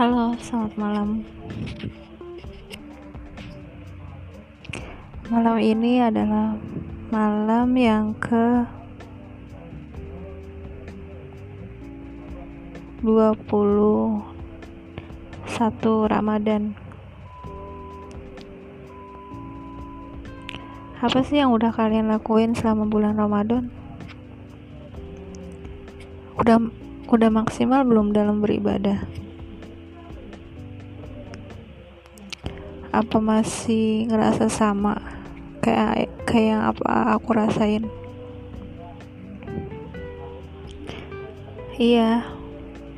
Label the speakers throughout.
Speaker 1: Halo, selamat malam. Malam ini adalah malam yang ke 21 Ramadan. Apa sih yang udah kalian lakuin selama bulan Ramadan? Udah udah maksimal belum dalam beribadah? Apa masih ngerasa sama? Kayak kayak yang apa aku rasain? Iya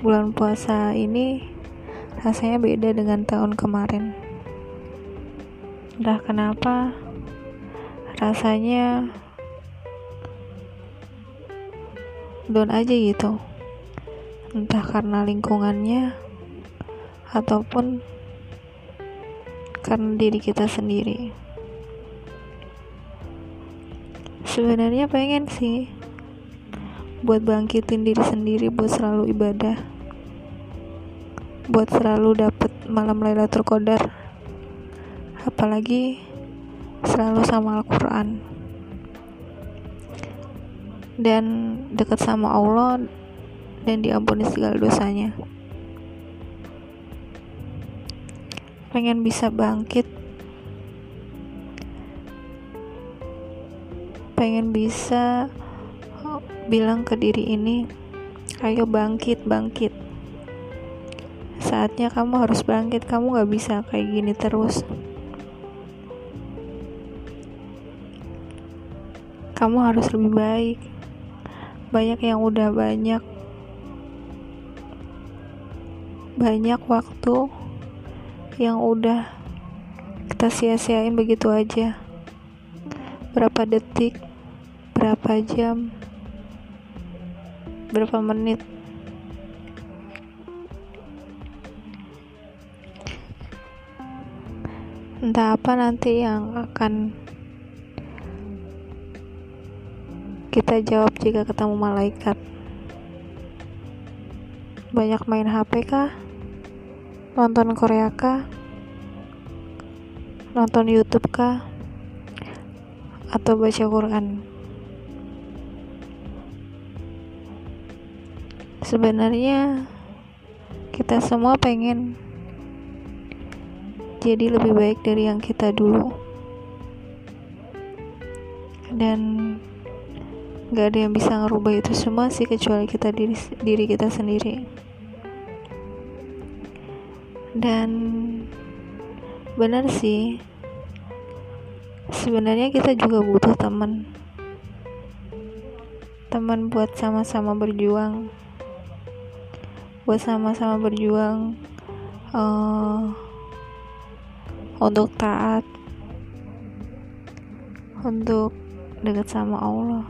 Speaker 1: bulan puasa ini rasanya beda dengan tahun kemarin. Entah kenapa rasanya down aja gitu. Entah karena lingkungannya ataupun karena diri kita sendiri. Sebenarnya pengen sih buat bangkitin diri sendiri buat selalu ibadah buat selalu dapet malam Lailatul Qadar. Apalagi selalu sama Al-Quran. Dan dekat sama Allah dan diampuni segala dosanya pengen bisa bangkit. Pengen bisa oh, bilang ke diri ini ayo bangkit bangkit. Saatnya kamu harus bangkit kamu gak bisa kayak gini terus. Kamu harus lebih baik. Banyak yang udah banyak banyak waktu yang udah kita sia-siain begitu aja. Berapa detik berapa jam berapa menit. Entah apa nanti yang akan kita jawab jika ketemu malaikat. Banyak main HP kah? Nonton Korea kah? Nonton YouTube kah? Atau baca Quran? Sebenarnya kita semua pengen jadi lebih baik dari yang kita dulu. Dan gak ada yang bisa ngerubah itu semua sih kecuali kita diri diri kita sendiri dan benar sih sebenarnya kita juga butuh teman. Teman buat sama-sama berjuang. Buat sama-sama berjuang uh, untuk taat untuk dekat sama Allah.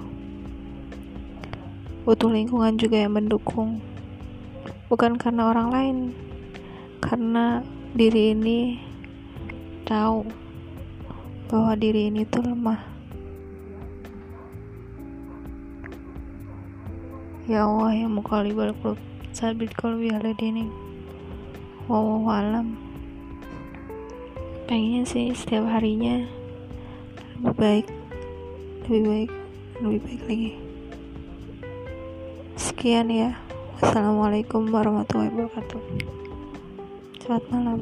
Speaker 1: Butuh lingkungan juga yang mendukung. Bukan karena orang lain karena diri ini tahu bahwa diri ini tuh lemah. Ya Allah ya mukali balik sabit kalau biar dini wow alam. Pengennya sih setiap harinya lebih baik lebih baik lebih baik lagi. Sekian ya. Wassalamualaikum warahmatullahi wabarakatuh Selamat malam.